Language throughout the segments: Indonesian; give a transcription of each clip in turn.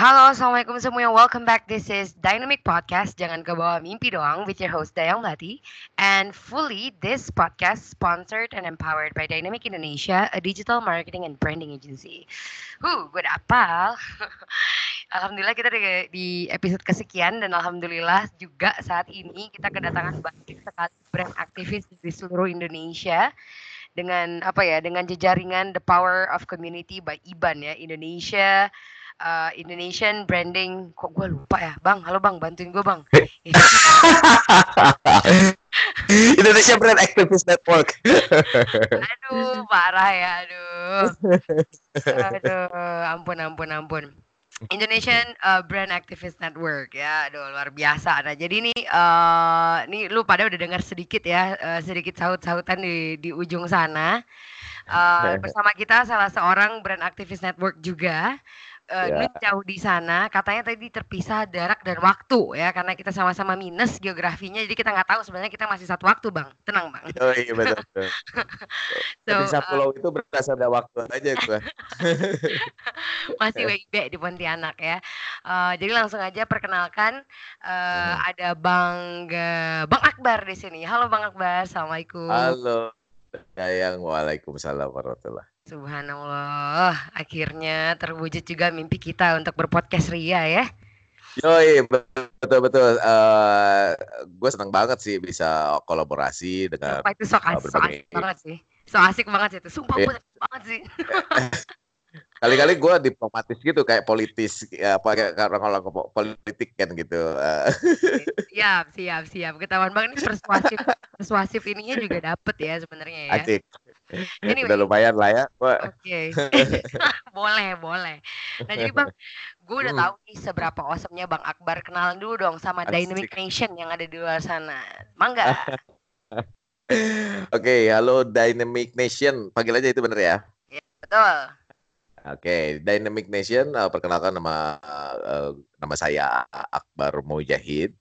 Halo, Assalamualaikum semuanya. Welcome back. This is Dynamic Podcast. Jangan kebawa mimpi doang with your host Dayang Lati. And fully, this podcast sponsored and empowered by Dynamic Indonesia, a digital marketing and branding agency. Huh, gue udah apal. alhamdulillah kita di, di episode kesekian dan alhamdulillah juga saat ini kita kedatangan banyak sekali brand aktivis di seluruh Indonesia dengan apa ya dengan jejaringan The Power of Community by IBAN ya Indonesia uh, Indonesian Branding. Kok gue lupa ya? Bang halo bang bantuin gue bang. Indonesia Brand Activist Network. Aduh parah ya aduh. Aduh ampun ampun ampun. Indonesian uh, Brand Activist Network ya, aduh luar biasa. Nah jadi ini, uh, nih lu pada udah dengar sedikit ya, uh, sedikit saut-sautan di di ujung sana. Uh, bersama kita salah seorang Brand Activist Network juga uh, ya. jauh di sana katanya tadi terpisah jarak dan waktu ya karena kita sama-sama minus geografinya jadi kita nggak tahu sebenarnya kita masih satu waktu bang. Tenang bang. Oh iya betul, betul. so, terpisah pulau uh, itu berdasarkan waktu aja gue masih WIB di Pontianak ya. Uh, jadi langsung aja perkenalkan uh, hmm. ada bang uh, bang Akbar di sini. Halo bang Akbar. Assalamualaikum. Halo. Sayang waalaikumsalam warahmatullah Subhanallah, akhirnya terwujud juga mimpi kita untuk berpodcast Ria ya. Yoi, betul betul. Uh, gue senang banget sih bisa kolaborasi dengan. Sumpah itu sok asik, uh, so asik banget sih. So asik banget sih itu. Sumpah yeah. gue banget sih. Kali-kali gue diplomatis gitu kayak politis ya pakai orang-orang politik kan gitu. siap, siap, siap. Ketahuan banget ini persuasif persuasif ininya juga dapet ya sebenarnya ya. Asik. Anyway. Udah lumayan lah ya. Oke. Okay. boleh, boleh. Nah jadi Bang, gue udah hmm. tahu nih seberapa awesome-nya Bang Akbar. Kenalan dulu dong sama Asik. Dynamic Nation yang ada di luar sana. Mangga. Oke, okay, halo Dynamic Nation. Panggil aja itu bener ya? Iya, betul. Oke, okay, Dynamic Nation, uh, perkenalkan nama uh, nama saya Akbar Mujahid.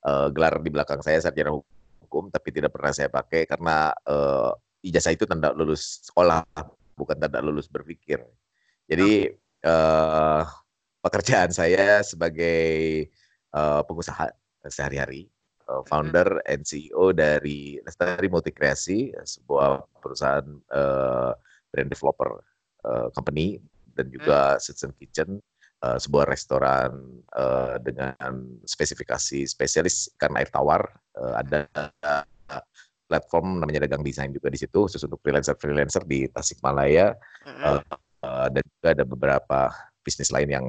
Uh, gelar di belakang saya sarjana hukum, tapi tidak pernah saya pakai karena uh, ijazah itu tanda lulus sekolah, bukan tanda lulus berpikir. Jadi uh, pekerjaan saya sebagai uh, pengusaha sehari-hari, uh, founder and CEO dari Lestari Multikreasi, sebuah perusahaan uh, brand developer uh, company dan juga hmm. Citizen Kitchen, uh, sebuah restoran uh, dengan spesifikasi spesialis ikan air tawar. Uh, ada uh, platform namanya Dagang Desain juga di situ khusus untuk freelancer-freelancer di Tasikmalaya mm-hmm. uh, uh, dan juga ada beberapa bisnis lain yang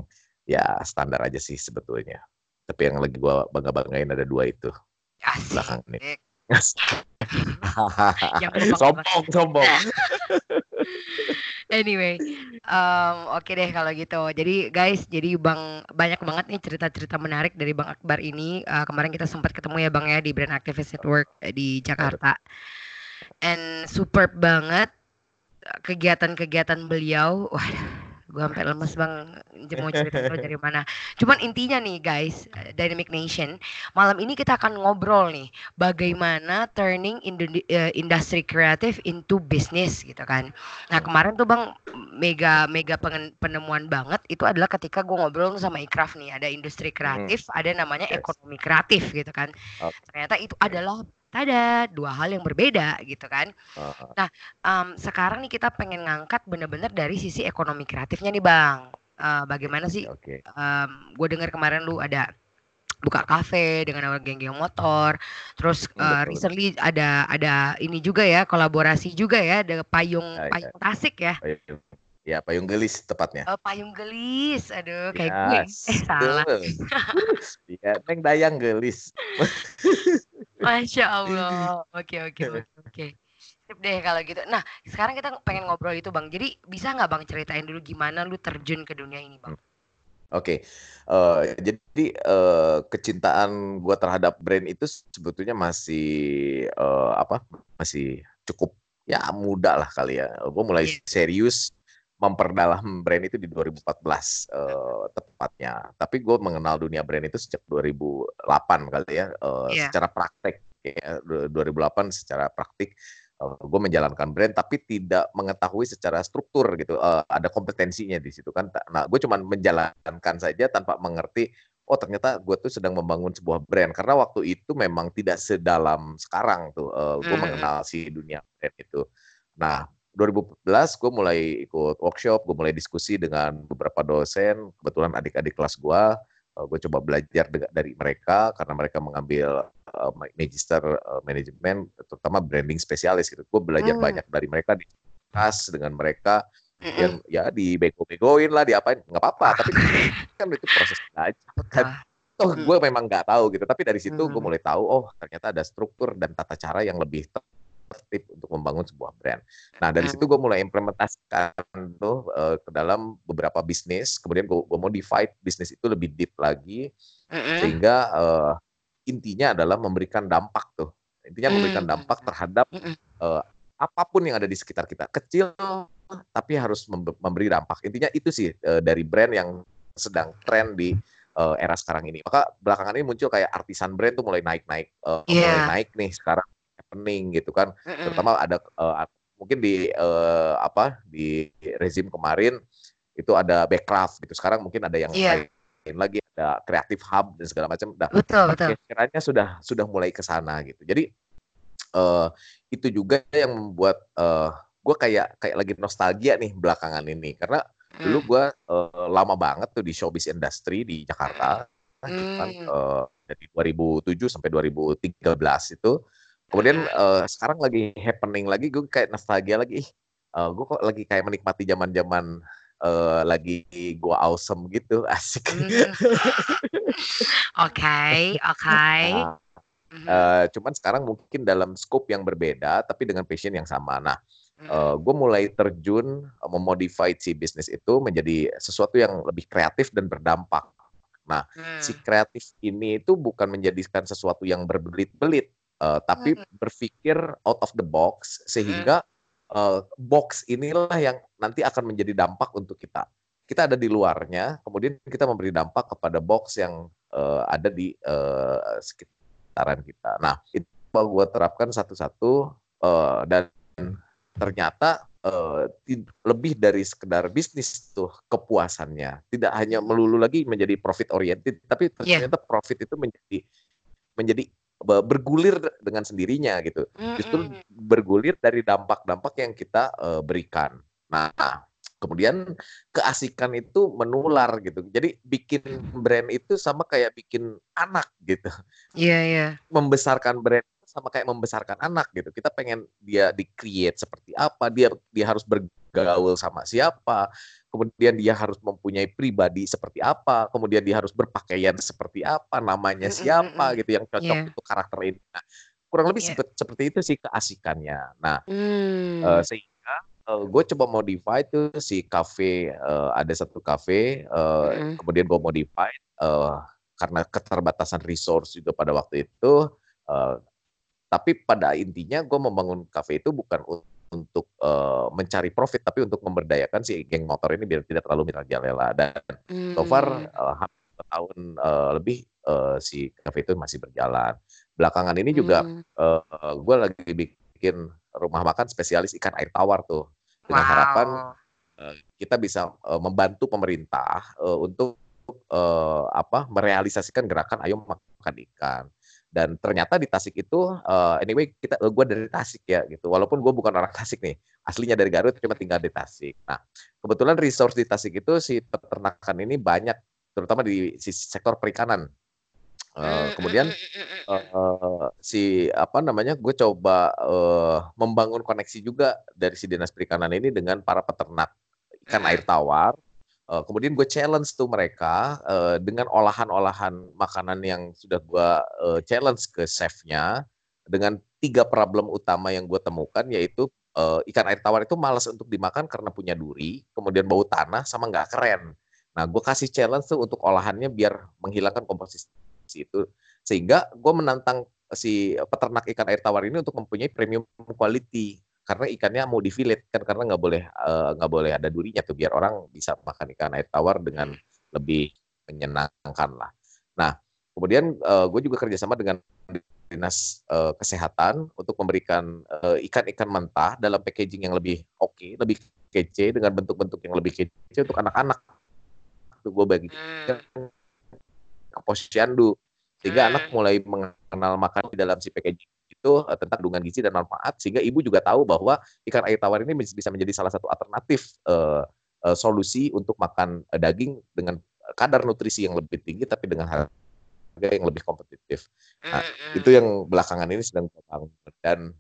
ya standar aja sih sebetulnya. Tapi yang lagi gua bangga-banggain ada dua itu. Asik. Belakang ini. sombong, sombong. anyway, um, oke okay deh kalau gitu. Jadi guys, jadi Bang banyak banget nih cerita-cerita menarik dari Bang Akbar ini. Uh, kemarin kita sempat ketemu ya Bang ya di Brand Activist Network eh, di Jakarta. And superb banget kegiatan-kegiatan beliau. Wah, gue sampai lemes bang mau cerita dari mana cuman intinya nih guys Dynamic Nation malam ini kita akan ngobrol nih bagaimana turning uh, industri kreatif into business gitu kan nah kemarin tuh bang mega mega penemuan banget itu adalah ketika gue ngobrol sama Ikraf nih ada industri kreatif hmm. ada namanya yes. ekonomi kreatif gitu kan okay. ternyata itu adalah ada dua hal yang berbeda gitu kan. Uh, Nah, um, sekarang nih kita pengen ngangkat bener-bener dari sisi ekonomi kreatifnya nih Bang. Uh, bagaimana sih? Okay. Um, gue dengar kemarin lu ada buka kafe dengan awal geng-geng motor. Terus uh, recently ada ada ini juga ya kolaborasi juga ya ada payung ya, payung ya. tasik ya. Payung, ya payung gelis tepatnya. Oh, payung gelis, aduh kayak yes. gue. Eh salah. Iya, neng dayang gelis. Masya Allah. Oke oke oke oke. Sip deh kalau gitu. Nah sekarang kita pengen ngobrol itu bang. Jadi bisa nggak bang ceritain dulu gimana lu terjun ke dunia ini bang? Oke, okay. uh, eh, jadi uh, kecintaan gue terhadap brand itu sebetulnya masih uh, apa? Masih cukup ya muda lah kali ya. Gue mulai yeah. serius memperdalam brand itu di 2014 uh, tepatnya. Tapi gue mengenal dunia brand itu sejak 2008 kali ya, uh, yeah. secara praktek ya 2008 secara praktik uh, gue menjalankan brand tapi tidak mengetahui secara struktur gitu uh, ada kompetensinya di situ kan nah gue cuma menjalankan saja tanpa mengerti oh ternyata gue tuh sedang membangun sebuah brand karena waktu itu memang tidak sedalam sekarang tuh uh, gue hmm. mengenal si dunia brand itu nah 2014 gue mulai ikut workshop gue mulai diskusi dengan beberapa dosen kebetulan adik-adik kelas gue uh, gue coba belajar dari mereka karena mereka mengambil uh, magister uh, manajemen terutama branding spesialis gitu. Gue belajar hmm. banyak dari mereka di kelas dengan mereka yang ya dibego-begoin lah diapain nggak apa-apa tapi kan itu proses belajar kan. Toh gue memang nggak tahu gitu tapi dari situ gue mulai tahu oh ternyata ada struktur dan tata cara yang lebih tertib untuk membangun sebuah brand. Nah dari situ gue mulai implementasikan tuh uh, ke dalam beberapa bisnis, kemudian gue, gue modify bisnis itu lebih deep lagi, sehingga uh, intinya adalah memberikan dampak tuh. Intinya memberikan mm. dampak terhadap uh, apa pun yang ada di sekitar kita, kecil tapi harus memberi dampak. Intinya itu sih uh, dari brand yang sedang tren di uh, era sekarang ini. Maka belakangan ini muncul kayak artisan brand tuh mulai naik-naik, uh, yeah. mulai naik nih sekarang happening gitu kan. Mm-hmm. Terutama ada uh, mungkin di uh, apa di rezim kemarin itu ada backcraft gitu. Sekarang mungkin ada yang yeah. lain lagi ada creative hub dan segala macam. Betul, betul. kiranya sudah sudah mulai ke sana gitu. Jadi uh, itu juga yang membuat uh, gue kayak kayak lagi nostalgia nih belakangan ini karena hmm. dulu gue uh, lama banget tuh di showbiz industry di Jakarta hmm. kan uh, dari 2007 sampai 2013 itu Kemudian uh, sekarang lagi happening lagi, gue kayak nostalgia lagi. Uh, gue kok lagi kayak menikmati zaman-zaman uh, lagi gue awesome gitu, asik. Oke, oke. Nah, uh, cuman sekarang mungkin dalam scope yang berbeda, tapi dengan passion yang sama. Nah, uh, gue mulai terjun uh, memodify si bisnis itu menjadi sesuatu yang lebih kreatif dan berdampak. Nah, hmm. si kreatif ini itu bukan menjadikan sesuatu yang berbelit-belit, uh, tapi berpikir out of the box sehingga uh, box inilah yang nanti akan menjadi dampak untuk kita. Kita ada di luarnya, kemudian kita memberi dampak kepada box yang uh, ada di uh, sekitaran kita. Nah, itu gue terapkan satu-satu uh, dan ternyata uh, lebih dari sekedar bisnis tuh kepuasannya. Tidak hanya melulu lagi menjadi profit oriented, tapi iya. ternyata yeah. profit itu menjadi menjadi bergulir dengan sendirinya gitu. Justru bergulir dari dampak-dampak yang kita uh, berikan. Nah, kemudian keasikan itu menular gitu. Jadi bikin brand itu sama kayak bikin anak gitu. Iya, yeah, iya. Yeah. Membesarkan brand sama kayak membesarkan anak gitu. Kita pengen dia di-create seperti apa, dia dia harus bergaul sama siapa, kemudian dia harus mempunyai pribadi seperti apa, kemudian dia harus berpakaian seperti apa, namanya siapa gitu yang cocok yeah. untuk karakter ini. Nah, kurang lebih yeah. seperti, seperti itu sih keasikannya. Nah, mm. uh, sehingga uh, gue coba modify tuh si cafe uh, ada satu cafe, uh, mm. kemudian gue modify uh, karena keterbatasan resource itu pada waktu itu. Uh, tapi pada intinya gue membangun cafe itu bukan untuk uh, mencari profit tapi untuk memberdayakan si geng motor ini biar tidak terlalu merajalela dan hmm. so far uh, hampir tahun uh, lebih uh, si cafe itu masih berjalan. Belakangan ini juga hmm. uh, gue lagi bikin rumah makan spesialis ikan air tawar tuh dengan wow. harapan uh, kita bisa uh, membantu pemerintah uh, untuk uh, apa merealisasikan gerakan ayo makan ikan dan ternyata di Tasik itu uh, anyway kita uh, gue dari Tasik ya gitu. Walaupun gue bukan orang Tasik nih aslinya dari Garut cuma tinggal di Tasik. Nah kebetulan resource di Tasik itu si peternakan ini banyak terutama di sisi sektor perikanan. Uh, kemudian uh, uh, si apa namanya gue coba uh, membangun koneksi juga dari si dinas perikanan ini dengan para peternak. Ikan air tawar Uh, kemudian gue challenge tuh mereka uh, dengan olahan-olahan makanan yang sudah gue uh, challenge ke chefnya dengan tiga problem utama yang gue temukan yaitu uh, ikan air tawar itu malas untuk dimakan karena punya duri, kemudian bau tanah sama nggak keren. Nah, gue kasih challenge tuh untuk olahannya biar menghilangkan komposisi itu, sehingga gue menantang si peternak ikan air tawar ini untuk mempunyai premium quality karena ikannya mau di fillet kan karena nggak boleh nggak uh, boleh ada durinya tuh biar orang bisa makan ikan air tawar dengan hmm. lebih menyenangkan lah. Nah kemudian uh, gue juga kerjasama dengan dinas uh, kesehatan untuk memberikan ikan-ikan uh, mentah dalam packaging yang lebih oke, okay, lebih kece dengan bentuk-bentuk yang lebih kece untuk anak-anak. Itu gue bagi hmm. ke posyandu sehingga hmm. anak mulai mengenal makan di dalam si packaging itu uh, tentang kandungan gizi dan manfaat sehingga ibu juga tahu bahwa ikan air tawar ini bisa menjadi salah satu alternatif uh, uh, solusi untuk makan uh, daging dengan kadar nutrisi yang lebih tinggi tapi dengan harga yang lebih kompetitif. Nah, mm-hmm. itu yang belakangan ini sedang dan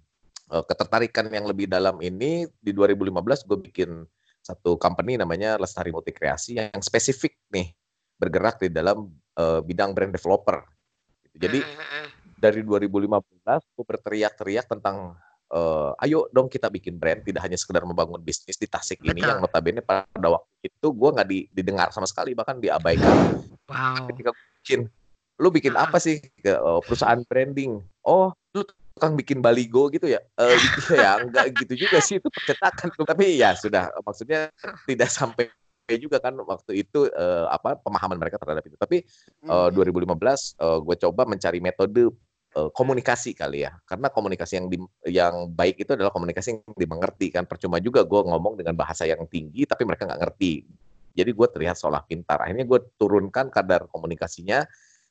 uh, ketertarikan yang lebih dalam ini di 2015 gue bikin satu company namanya Lestari Multi Kreasi yang spesifik nih bergerak di dalam uh, bidang brand developer. Jadi mm-hmm dari 2015 gue berteriak-teriak tentang uh, ayo dong kita bikin brand tidak hanya sekedar membangun bisnis di Tasik Betul. ini yang notabene pada waktu itu gue nggak di, didengar sama sekali bahkan diabaikan. Wow. ketika bikin lu bikin apa sih? Uh, perusahaan branding. Oh lu tukang bikin baligo gitu ya? Uh, gitu ya enggak gitu juga sih itu percetakan tapi ya sudah maksudnya tidak sampai juga kan waktu itu uh, apa pemahaman mereka terhadap itu. Tapi uh, 2015 uh, gue coba mencari metode komunikasi kali ya. Karena komunikasi yang di, yang baik itu adalah komunikasi yang dimengerti kan. Percuma juga gue ngomong dengan bahasa yang tinggi tapi mereka nggak ngerti. Jadi gue terlihat seolah pintar. Akhirnya gue turunkan kadar komunikasinya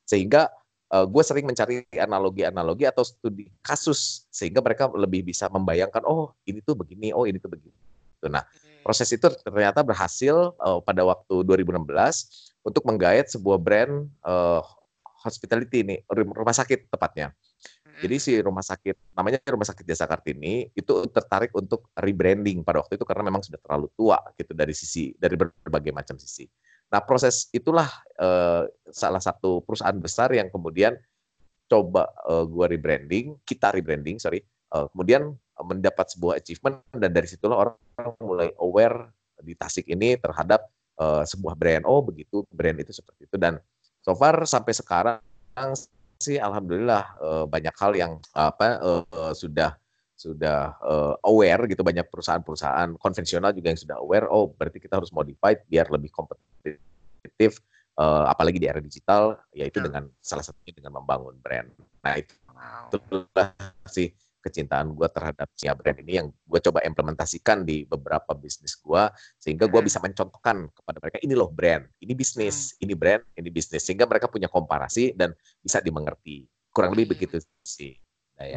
sehingga uh, gue sering mencari analogi-analogi atau studi kasus sehingga mereka lebih bisa membayangkan oh ini tuh begini oh ini tuh begini nah hmm. proses itu ternyata berhasil uh, pada waktu 2016 untuk menggait sebuah brand uh, hospitality ini rumah sakit tepatnya. Jadi si rumah sakit namanya rumah sakit Jasa Kartini itu tertarik untuk rebranding pada waktu itu karena memang sudah terlalu tua gitu dari sisi dari berbagai macam sisi. Nah proses itulah uh, salah satu perusahaan besar yang kemudian coba uh, gua rebranding, kita rebranding sorry, uh, kemudian mendapat sebuah achievement dan dari situlah orang mulai aware di Tasik ini terhadap uh, sebuah brand. Oh begitu brand itu seperti itu dan so far sampai sekarang sih alhamdulillah uh, banyak hal yang apa uh, sudah sudah uh, aware gitu banyak perusahaan-perusahaan konvensional juga yang sudah aware oh berarti kita harus modified biar lebih kompetitif uh, apalagi di era digital yaitu dengan salah satunya dengan membangun brand nah itu wow. itulah sih kecintaan gue terhadap Cia Brand ini yang gue coba implementasikan di beberapa bisnis gue sehingga gue hmm. bisa mencontohkan kepada mereka ini loh brand, ini bisnis, hmm. ini brand, ini bisnis sehingga mereka punya komparasi dan bisa dimengerti. Kurang lebih begitu sih. Daya.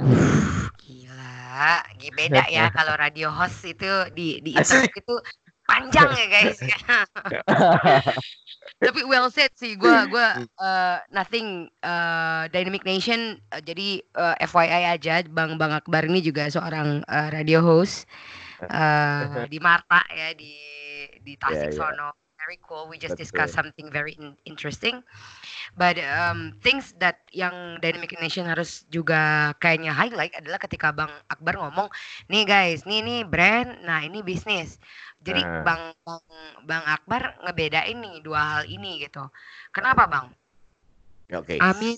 Gila, beda ya kalau radio host itu di di internet itu panjang ya guys. Tapi well said sih, gue gua uh, nothing uh, Dynamic Nation. Uh, jadi uh, FYI aja, Bang Bang Akbar ini juga seorang uh, radio host uh, di Marta ya di di Tasik yeah. Very cool. We just discuss something very in interesting. But um, things that yang Dynamic Nation harus juga kayaknya highlight adalah ketika Bang Akbar ngomong, nih guys, nih nih brand, nah ini bisnis. Jadi nah. Bang Bang Bang Akbar ngebedain nih dua hal ini gitu. Kenapa Bang? Oke. Okay. Amin.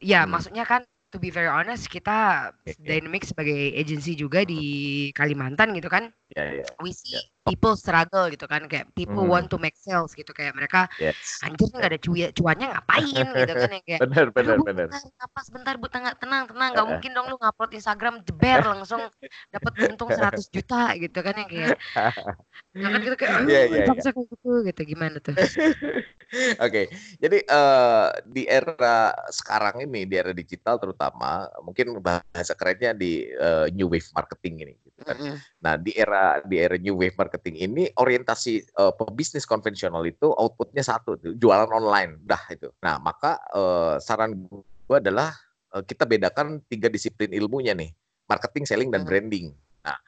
Ya, hmm. maksudnya kan to be very honest kita okay. Dynamic sebagai agency juga di Kalimantan gitu kan. Yeah, yeah. We see yeah people struggle gitu kan kayak people hmm. want to make sales gitu kayak mereka yes. anjir nggak ada cuy cuannya ngapain gitu kan yang kayak benar benar benar apa sebentar bu tenang tenang tenang nggak mungkin dong lu ngupload Instagram jeber langsung dapat untung 100 juta gitu kan yang kayak nah kan gitu kayak yeah, yeah, yeah. gitu gitu gimana tuh Oke, okay. jadi uh, di era sekarang ini, di era digital terutama, mungkin bahasa kerennya di uh, new wave marketing ini, gitu kan. Mm -hmm. Nah, di era di era new wave marketing ini orientasi uh, pebisnis konvensional itu outputnya satu, jualan online, dah itu. Nah, maka uh, saran gue adalah uh, kita bedakan tiga disiplin ilmunya nih, marketing, selling, dan mm -hmm. branding. Nah,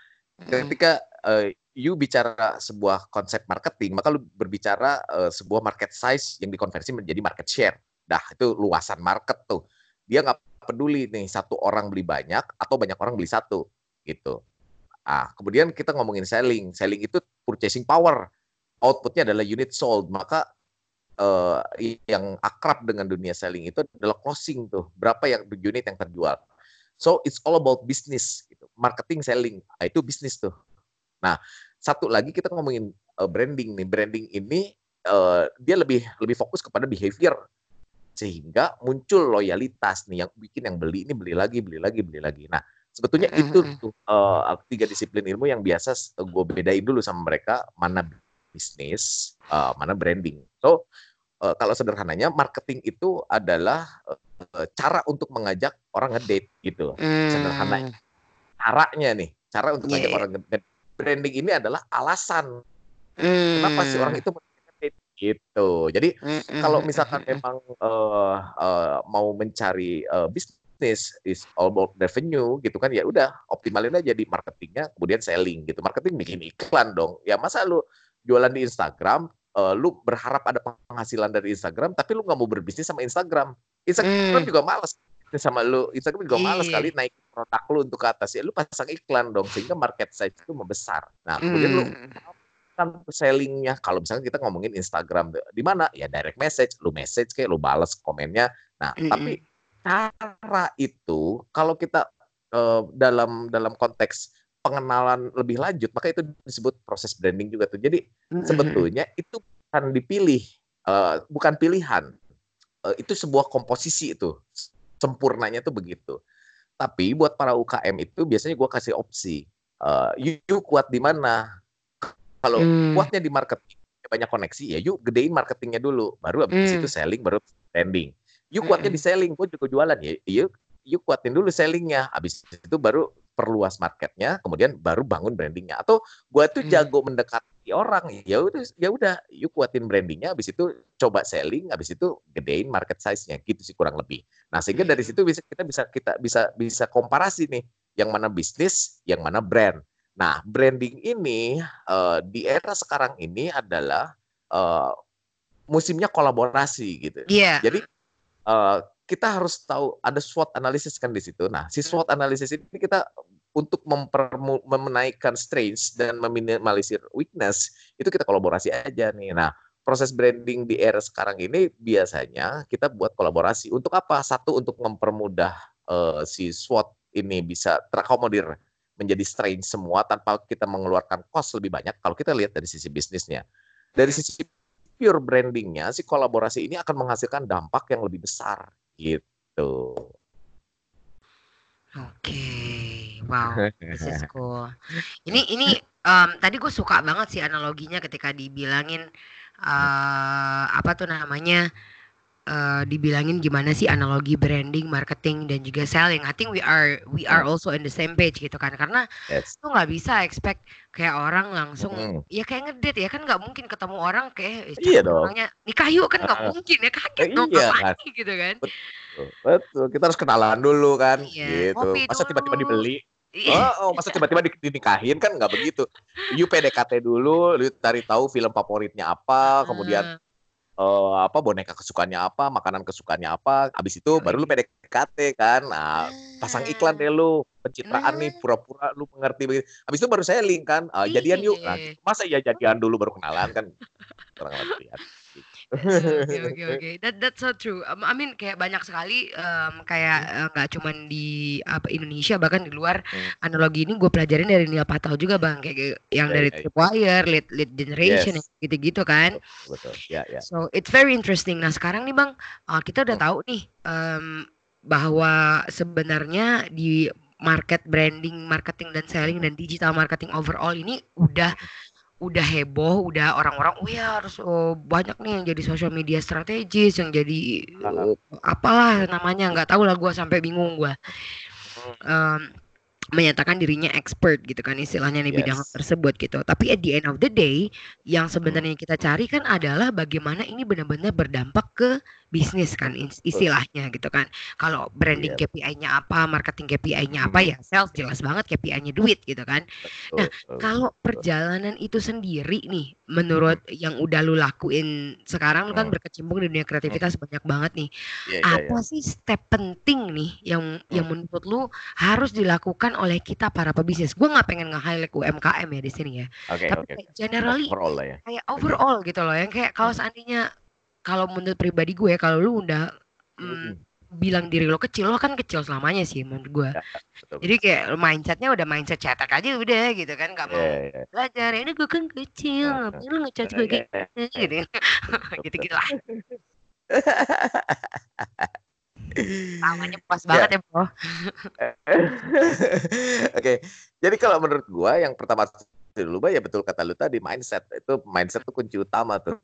ketika uh, you bicara sebuah konsep marketing, maka lu berbicara uh, sebuah market size yang dikonversi menjadi market share. Dah, itu luasan market tuh. Dia nggak peduli nih satu orang beli banyak atau banyak orang beli satu gitu. Ah, kemudian kita ngomongin selling. Selling itu purchasing power. Outputnya adalah unit sold. Maka uh, yang akrab dengan dunia selling itu adalah closing tuh. Berapa yang unit yang terjual. So it's all about business gitu. Marketing, selling. Nah, itu bisnis tuh. Nah, satu lagi kita ngomongin uh, branding nih. Branding ini uh, dia lebih lebih fokus kepada behavior. sehingga muncul loyalitas nih yang bikin yang beli ini beli lagi beli lagi beli lagi nah sebetulnya itu tuh uh, tiga disiplin ilmu yang biasa gue bedain dulu sama mereka mana bisnis uh, mana branding. So uh, kalau sederhananya marketing itu adalah uh, cara untuk mengajak orang ngedate gitu sederhana Mmm. caranya nih cara untuk ngajak iya. orang ngedate branding ini adalah alasan. Kenapa si orang itu ngedate gitu? Jadi Mhm kalau mhm misalkan memang uh, uh, mau mencari uh, bisnis is all about revenue gitu kan ya udah optimalin aja di marketingnya kemudian selling gitu. Marketing bikin iklan dong. Ya masa lu jualan di Instagram uh, lu berharap ada penghasilan dari Instagram tapi lu nggak mau berbisnis sama Instagram? Instagram Mmm. juga males. Sama lu Instagram juga males Iya. kali naik produk lu untuk ke atas. Ya lu pasang iklan dong sehingga market size itu membesar. Nah kemudian lu Mmm. kan sellingnya. Kalau misalnya kita ngomongin Instagram di mana? Ya direct message lu message kayak lu bales komennya. Nah tapi Mhm. Cara itu kalau kita uh, dalam dalam konteks pengenalan lebih lanjut maka itu disebut proses branding juga tuh. Jadi sebetulnya itu bukan dipilih uh, bukan pilihan. Uh, itu sebuah komposisi itu sempurnanya tuh begitu. Tapi buat para UKM itu biasanya gue kasih opsi uh, you, you kuat di mana? Kalau Mmm. kuatnya di marketing banyak koneksi ya yuk gedein marketingnya dulu baru habis itu Mmm. selling baru branding yuk kuatnya di selling. Gue juga jualan. Ya yuk yuk kuatin dulu sellingnya. Habis itu baru perluas marketnya kemudian baru bangun brandingnya. Atau gue tuh Mmm. jago mendekati orang. Ya udah ya udah yuk kuatin brandingnya habis itu coba selling habis itu gedein market size-nya. Gitu sih kurang lebih. Nah sehingga dari Mhm. situ bisa kita bisa kita bisa bisa komparasi nih yang mana bisnis yang mana brand. Nah branding ini uh, di era sekarang ini adalah uh, musimnya kolaborasi gitu. Iya. jadi uh, kita harus tahu ada SWOT analisis kan di situ. Nah, si Mmm. SWOT analisis ini kita untuk menaikkan strengths dan meminimalisir weakness itu kita kolaborasi aja nih. Nah, proses branding di era sekarang ini biasanya kita buat kolaborasi untuk apa? Satu untuk mempermudah uh, si SWOT ini bisa terakomodir menjadi strength semua tanpa kita mengeluarkan cost lebih banyak. Kalau kita lihat dari sisi bisnisnya, dari Mhm. sisi pure brandingnya, si kolaborasi ini akan menghasilkan dampak yang lebih besar gitu. Oke, wow, this is cool. Ini ini um, tadi gue suka banget sih analoginya ketika dibilangin uh, apa tuh namanya uh, dibilangin gimana sih analogi branding, marketing dan juga selling. I think we are we are also in the same page gitu kan karena Yes. lu nggak bisa expect kayak orang langsung Mm. ya kayak ngedate ya kan nggak mungkin ketemu orang kayak eh, Iya dong. orangnya nikah yuk kan nggak Heeh. mungkin ya kaget Eh, dong iya kan. gitu kan. Betul, betul. Kita harus kenalan dulu kan, Iya, gitu. ngopi Masa tiba-tiba dibeli? Iya. Oh, oh, masa tiba-tiba di- dinikahin kan nggak begitu. You PDKT dulu, lu cari tahu film favoritnya apa, kemudian Eh, apa boneka kesukaannya apa, makanan kesukaannya apa, habis itu baru lu Yoi. PDKT kan. Nah, pasang iklan deh Nah. lu, pencitraan nih Nah. pura-pura lu mengerti begitu. Habis itu baru selling kan. Eh, jadian yuk. Nah, Iya. masa ya jadian dulu baru kenalan kan kurang lebih. Oke oke oke. That that's so true. Um, I mean kayak banyak sekali um, kayak eh, nggak cuman di apa Indonesia bahkan di luar Hmm. analogi ini gue pelajarin dari Neil Patel juga bang kayak yang Ya, dari ya, ya. Tripwire, Lead Lead Generation Yes. gitu-gitu kan. Betul. Ya, ya. So it's very interesting. Nah sekarang nih bang uh, kita udah Hmm. tahu nih um, bahwa sebenarnya di market branding, marketing dan selling dan digital marketing overall ini udah udah heboh, udah orang-orang, oh ya harus oh, banyak nih yang jadi social media strategis, yang jadi eh, apalah namanya nggak tahu lah gue sampai bingung gue Hmm. menyatakan dirinya expert gitu kan istilahnya di bidang Yes. tersebut gitu. Tapi at the end of the day, yang Hmm. sebenarnya kita cari kan adalah bagaimana ini benar-benar berdampak ke bisnis kan istilahnya gitu kan. Kalau branding Iya. KPI-nya apa, marketing KPI-nya apa Hmm. ya sales jelas banget KPI-nya duit gitu kan. Nah, kalau perjalanan itu sendiri nih, menurut yang udah lu lakuin sekarang, lu kan Hmm. berkecimpung di dunia kreativitas banyak banget nih. Iya, iya, iya. Apa sih step penting nih yang yang Hmm. menurut lu harus dilakukan oleh kita para pebisnis? Gue nggak pengen nge-highlight UMKM ya di sini ya, Oke, tapi oke. kayak generally Overall ya. kayak overall gitu loh, yang kayak kalau Hmm. seandainya kalau menurut pribadi gue, kalau lu udah mm, Hmm. bilang diri lo kecil, lo kan kecil selamanya sih menurut gue. Ya, betul. Jadi kayak mindsetnya udah mindset cetek aja udah gitu kan, nggak mau Iya, iya. belajar. Ini gue kan kecil, ngapain lu ngecat gue Iya, kayak iya. gitu, gitu, gitu lah. Namanya puas banget ya, ya Bro. Oke, jadi kalau menurut gua yang pertama dulu ya betul kata lu tadi mindset itu mindset itu kunci utama tuh.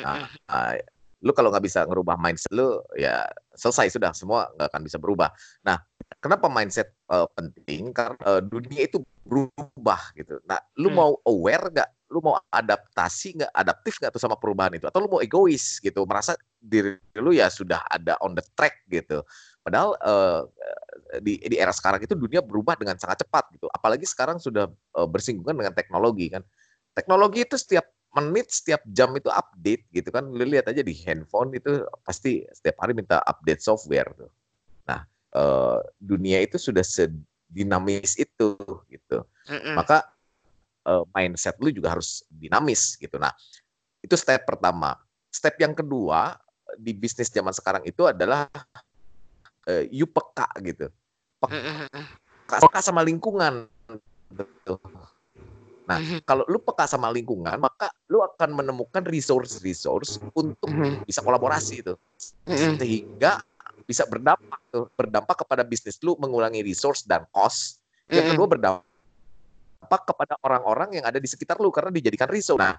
Nah, uh, lu kalau nggak bisa ngerubah mindset lu ya selesai sudah semua nggak akan bisa berubah. Nah, kenapa mindset uh, penting? Karena uh, dunia itu berubah gitu. Nah, lu hmm. mau aware nggak? Lu mau adaptasi nggak? Adaptif nggak tuh sama perubahan itu? Atau lu mau egois gitu? Merasa diri lu ya sudah ada on the track gitu. Padahal uh, di, di era sekarang itu dunia berubah dengan sangat cepat gitu. Apalagi sekarang sudah uh, bersinggungan dengan teknologi kan. Teknologi itu setiap menit setiap jam itu update gitu kan. Lu lihat aja di handphone itu pasti setiap hari minta update software tuh. Nah uh, dunia itu sudah sedinamis itu gitu. Mm-mm. maka uh, mindset lu juga harus dinamis gitu. Nah itu step pertama. Step yang kedua di bisnis zaman sekarang itu adalah uh, you peka gitu. Peka, peka sama lingkungan Nah, -hmm. kalau lu peka sama lingkungan, maka lu akan menemukan resource-resource untuk -hmm. bisa kolaborasi itu. -hmm. Sehingga bisa berdampak tuh, berdampak kepada bisnis lu mengurangi resource dan cost. Yang kedua berdampak kepada orang-orang yang ada di sekitar lu karena dijadikan resource. Nah,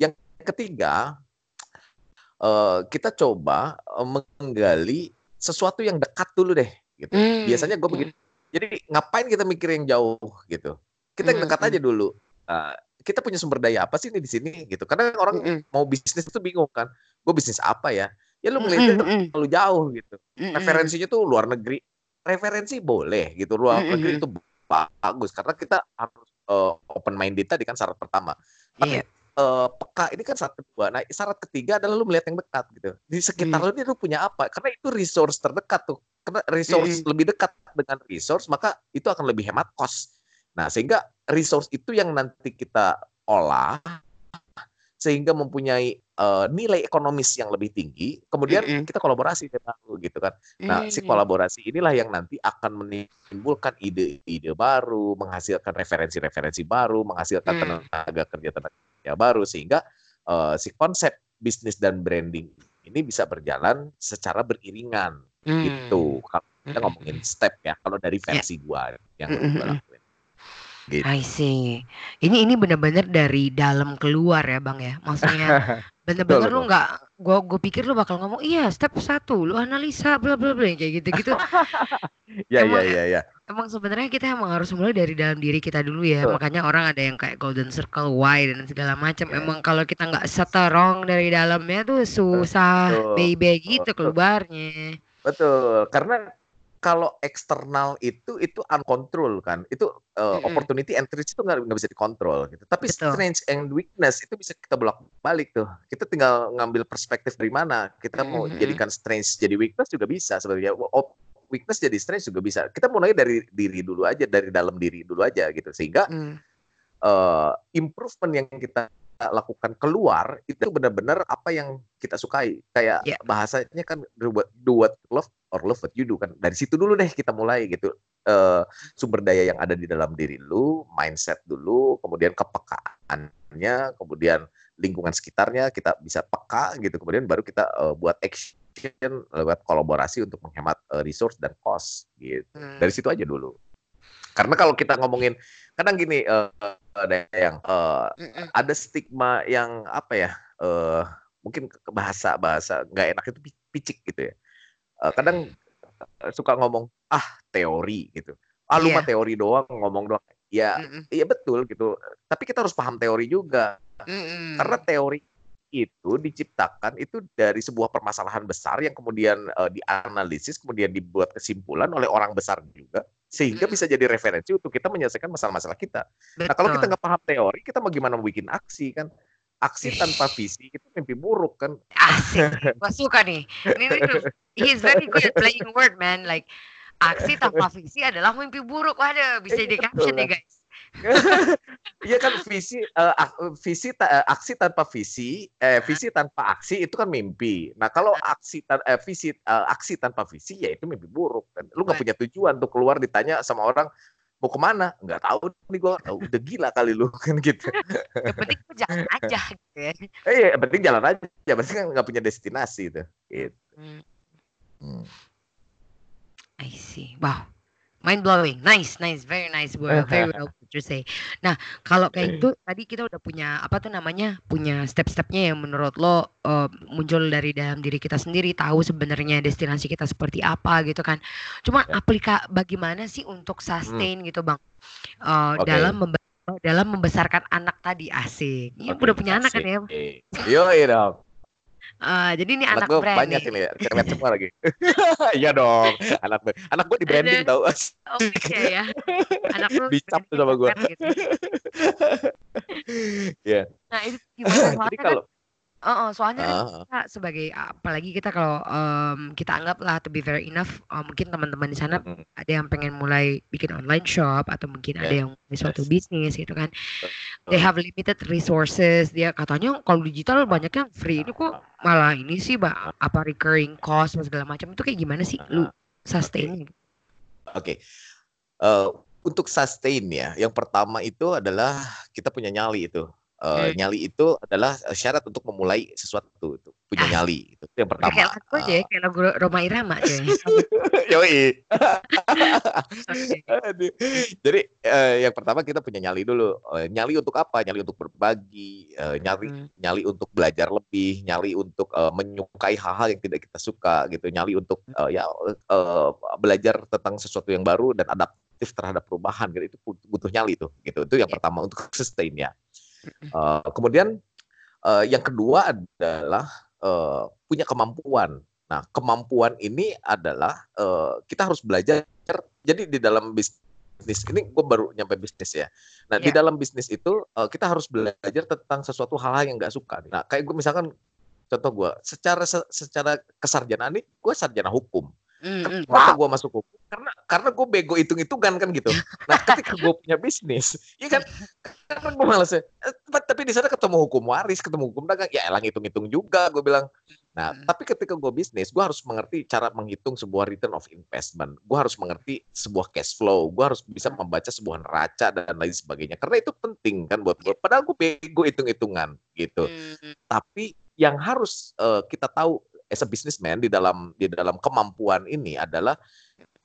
yang ketiga uh, kita coba uh, menggali sesuatu yang dekat dulu deh gitu. Mm. Biasanya gue begitu. Jadi ngapain kita mikir yang jauh gitu? Kita yang dekat aja dulu uh, kita punya sumber daya apa sih ini di sini gitu. Karena orang mm -hmm. mau bisnis itu bingung kan. Gue bisnis apa ya? Ya lu melihatnya mm -hmm. terlalu jauh gitu. Mm -hmm. Referensinya tuh luar negeri. Referensi boleh gitu. Luar mm -hmm. negeri itu bagus karena kita harus uh, open minded tadi kan syarat pertama. Tapi yeah. uh, peka ini kan syarat kedua. Nah, syarat ketiga adalah lu melihat yang dekat gitu. Di sekitar mm. lu ini lu punya apa? Karena itu resource terdekat tuh. Karena resource mm. lebih dekat dengan resource, maka itu akan lebih hemat cost Nah, sehingga resource itu yang nanti kita olah sehingga mempunyai uh, nilai ekonomis yang lebih tinggi, kemudian mm -hmm. kita kolaborasi dengan gitu kan. Nah, mm -hmm. si kolaborasi inilah yang nanti akan menimbulkan ide-ide baru, menghasilkan referensi-referensi baru, menghasilkan mm. tenaga kerja tenaga kerja baru sehingga uh, si konsep bisnis dan branding ini bisa berjalan secara beriringan mm. gitu. Kalau kita ngomongin step ya, kalau dari ya. versi yeah. gua yang mm -hmm. Gitu. I see. Ini ini benar-benar dari dalam keluar ya, Bang, ya? Maksudnya benar-benar lu nggak gua gua pikir lu bakal ngomong, "Iya, step satu lu analisa bla bla bla," kayak gitu-gitu. Ya ya ya ya. emang sebenarnya kita emang harus mulai dari dalam diri kita dulu ya. Betul. Makanya orang ada yang kayak golden circle, why dan segala macam. Yeah. Emang kalau kita nggak strong dari dalamnya tuh susah baby gitu keluarnya. Betul, karena kalau eksternal itu itu uncontrol kan itu uh, mm-hmm. opportunity and threat itu nggak bisa dikontrol gitu tapi Betul. strength and weakness itu bisa kita bolak balik tuh kita tinggal ngambil perspektif dari mana kita mau mm-hmm. jadikan strength jadi weakness juga bisa sebenarnya weakness jadi strength juga bisa kita mulai dari diri dulu aja dari dalam diri dulu aja gitu sehingga mm. uh, improvement yang kita lakukan keluar itu benar-benar apa yang kita sukai. Kayak yeah. bahasanya kan do what, do what love or love what you do. Kan dari situ dulu deh kita mulai gitu. Uh, sumber daya yang ada di dalam diri lu mindset dulu kemudian kepekaannya kemudian lingkungan sekitarnya kita bisa peka gitu. Kemudian baru kita uh, buat action lewat kolaborasi untuk menghemat uh, resource dan cost gitu. Hmm. dari situ aja dulu karena kalau kita ngomongin kadang gini uh, ada yang uh, ada stigma yang apa ya uh, mungkin bahasa bahasa nggak enak itu picik gitu ya. Uh, kadang suka ngomong ah teori gitu. Ah lu yeah. mah teori doang ngomong doang. Ya iya betul gitu. Tapi kita harus paham teori juga. Mm-mm. karena teori itu diciptakan itu dari sebuah permasalahan besar yang kemudian uh, dianalisis kemudian dibuat kesimpulan oleh orang besar juga sehingga bisa jadi referensi untuk kita menyelesaikan masalah-masalah kita. Nah kalau kita nggak paham teori kita mau gimana mau bikin aksi kan? Aksi tanpa visi itu mimpi buruk kan? Asik, gue suka nih. Ini, ini he's very good at playing word man. Like aksi tanpa visi adalah mimpi buruk. Waduh, bisa jadi caption nih guys. Iya kan visi uh, visi uh, aksi tanpa visi eh visi tanpa aksi itu kan mimpi. Nah, kalau aksi uh, visi uh, aksi tanpa visi ya itu mimpi buruk kan. Lu nggak punya tujuan untuk keluar ditanya sama orang mau ke mana nggak tahu nih gue oh, udah gila kali lu kan gitu yang penting jalan aja gitu ya eh, iya penting jalan aja berarti kan nggak punya destinasi itu gitu. Hmm. Hmm. I see. Wow. Mind blowing. Nice, nice, very nice. Well, very well put you say. Nah, kalau kayak itu tadi kita udah punya apa tuh namanya? Punya step-stepnya yang menurut lo uh, muncul dari dalam diri kita sendiri, tahu sebenarnya destinasi kita seperti apa gitu kan. Cuma Ya. aplika bagaimana sih untuk sustain gitu, Bang? Uh, Oke. dalam membe- dalam membesarkan anak tadi asik. Ini Oke, udah punya anak kan ya? asik. Yoi dong. Uh, jadi ini Anak anak, gue brand banyak nih. ini ya, cewek semua lagi. Iya dong. Anak gue, anak gue di branding tau. Oh iya ya. Anak lu Dicap tuh sama keren gitu. Iya. Nah, itu gimana? Jadi kan kalau Heeh, soalnya kan Ah, kita sebagai apalagi kita kalau em, kita anggaplah to be fair enough, eh, mungkin teman-teman di sana mm, ada yang pengen mulai bikin online shop atau mungkin ada yang mulai suatu yes. bisnis gitu kan. They betul. have limited resources. Dia katanya kalau digital banyak yang free. Ini kok malah ini sih, Mbak, apa recurring cost dan segala macam itu kayak gimana sih lu sustain? Oke. Eh, untuk sustain ya, yang pertama itu adalah kita punya nyali itu. Eh, Hmm. nyali itu adalah eh, syarat untuk memulai sesuatu itu punya Ah. nyali itu, yang pertama. kayak lagu aja ya, kayak lagu Roma Irama coy. Yoi. Aduh. Jadi eh, yang pertama kita punya nyali dulu. Eh, nyali untuk apa? Nyali untuk berbagi, eh, nyali Hmm. nyali untuk belajar lebih, nyali untuk eh, menyukai hal-hal yang tidak kita suka gitu, nyali untuk eh, ya eh, belajar tentang sesuatu yang baru dan adaptif terhadap perubahan gitu. Itu butuh nyali tuh gitu. Itu yang Ya. pertama untuk sustain ya. Eh, kemudian eh, yang kedua adalah eh, punya kemampuan. Nah, kemampuan ini adalah eh, kita harus belajar. Jadi di dalam bisnis ini gue baru nyampe bisnis ya. Nah, di Ya. dalam bisnis itu eh, kita harus belajar tentang sesuatu hal yang nggak suka. Nah, kayak gue misalkan contoh gue, secara se- secara kesarjanaan ini gue sarjana hukum. Hmm. Kenapa Wow. gue masuk hukum? Karena karena gue bego hitung-hitungan kan gitu. Nah, ketika gue punya bisnis, ya kan, karena gue malas ya. Eh, Tapi, di sana ketemu hukum waris, ketemu hukum dagang, ya elang hitung-hitung juga. Gue bilang. Nah, Hmm. tapi ketika gue bisnis, gue harus mengerti cara menghitung sebuah return of investment. Gue harus mengerti sebuah cash flow. Gue harus bisa membaca sebuah neraca dan lain sebagainya. Karena itu penting kan buat gue. Padahal gue bego hitung-hitungan gitu Hmm, tapi yang harus eh, kita tahu as a businessman di dalam di dalam kemampuan ini adalah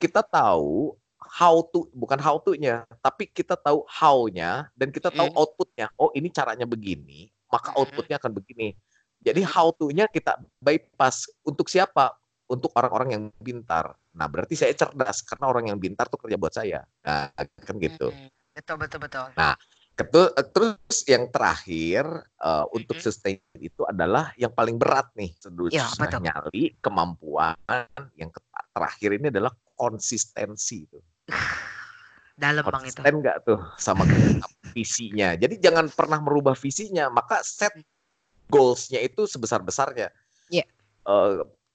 kita tahu how to bukan how to-nya tapi kita tahu how-nya dan kita tahu Mm. output-nya oh ini caranya begini maka Mm. output-nya akan begini jadi how to-nya kita bypass untuk siapa untuk orang-orang yang pintar nah berarti saya cerdas karena orang yang pintar tuh kerja buat saya nah kan gitu hmm. Betul betul betul. Eh, terus yang terakhir eh, untuk sustain itu adalah yang paling berat nih. Terus Ya, nyali, kemampuan. Yang terakhir ini adalah konsistensi itu. Dalam bang itu. Konsisten nggak tuh sama visinya. Jadi jangan pernah merubah visinya. Maka set goalsnya itu sebesar besarnya. Iya.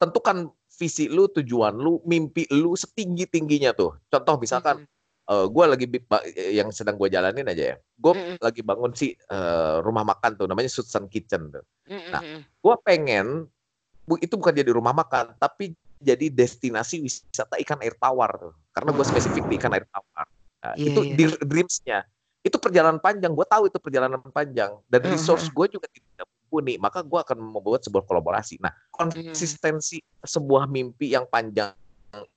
tentukan visi lu, tujuan lu, mimpi lu setinggi tingginya tuh. Contoh misalkan Mm-mm. gue lagi bi- ba- yang sedang gue jalanin aja ya. Gue Mm-mm. lagi bangun sih eh, rumah makan tuh namanya Sutsan Kitchen tuh. Mm-mm. Nah, Gue pengen itu bukan jadi rumah makan tapi jadi destinasi wisata ikan air tawar tuh. Karena gue spesifik di ikan air tawar. Nah, Iya, itu iya. di dreamsnya. Itu perjalanan panjang. Gue tahu itu perjalanan panjang dan Mm-mm. resource gue juga tidak mumpuni. Maka gue akan membuat sebuah kolaborasi. Nah, konsistensi sebuah mimpi yang panjang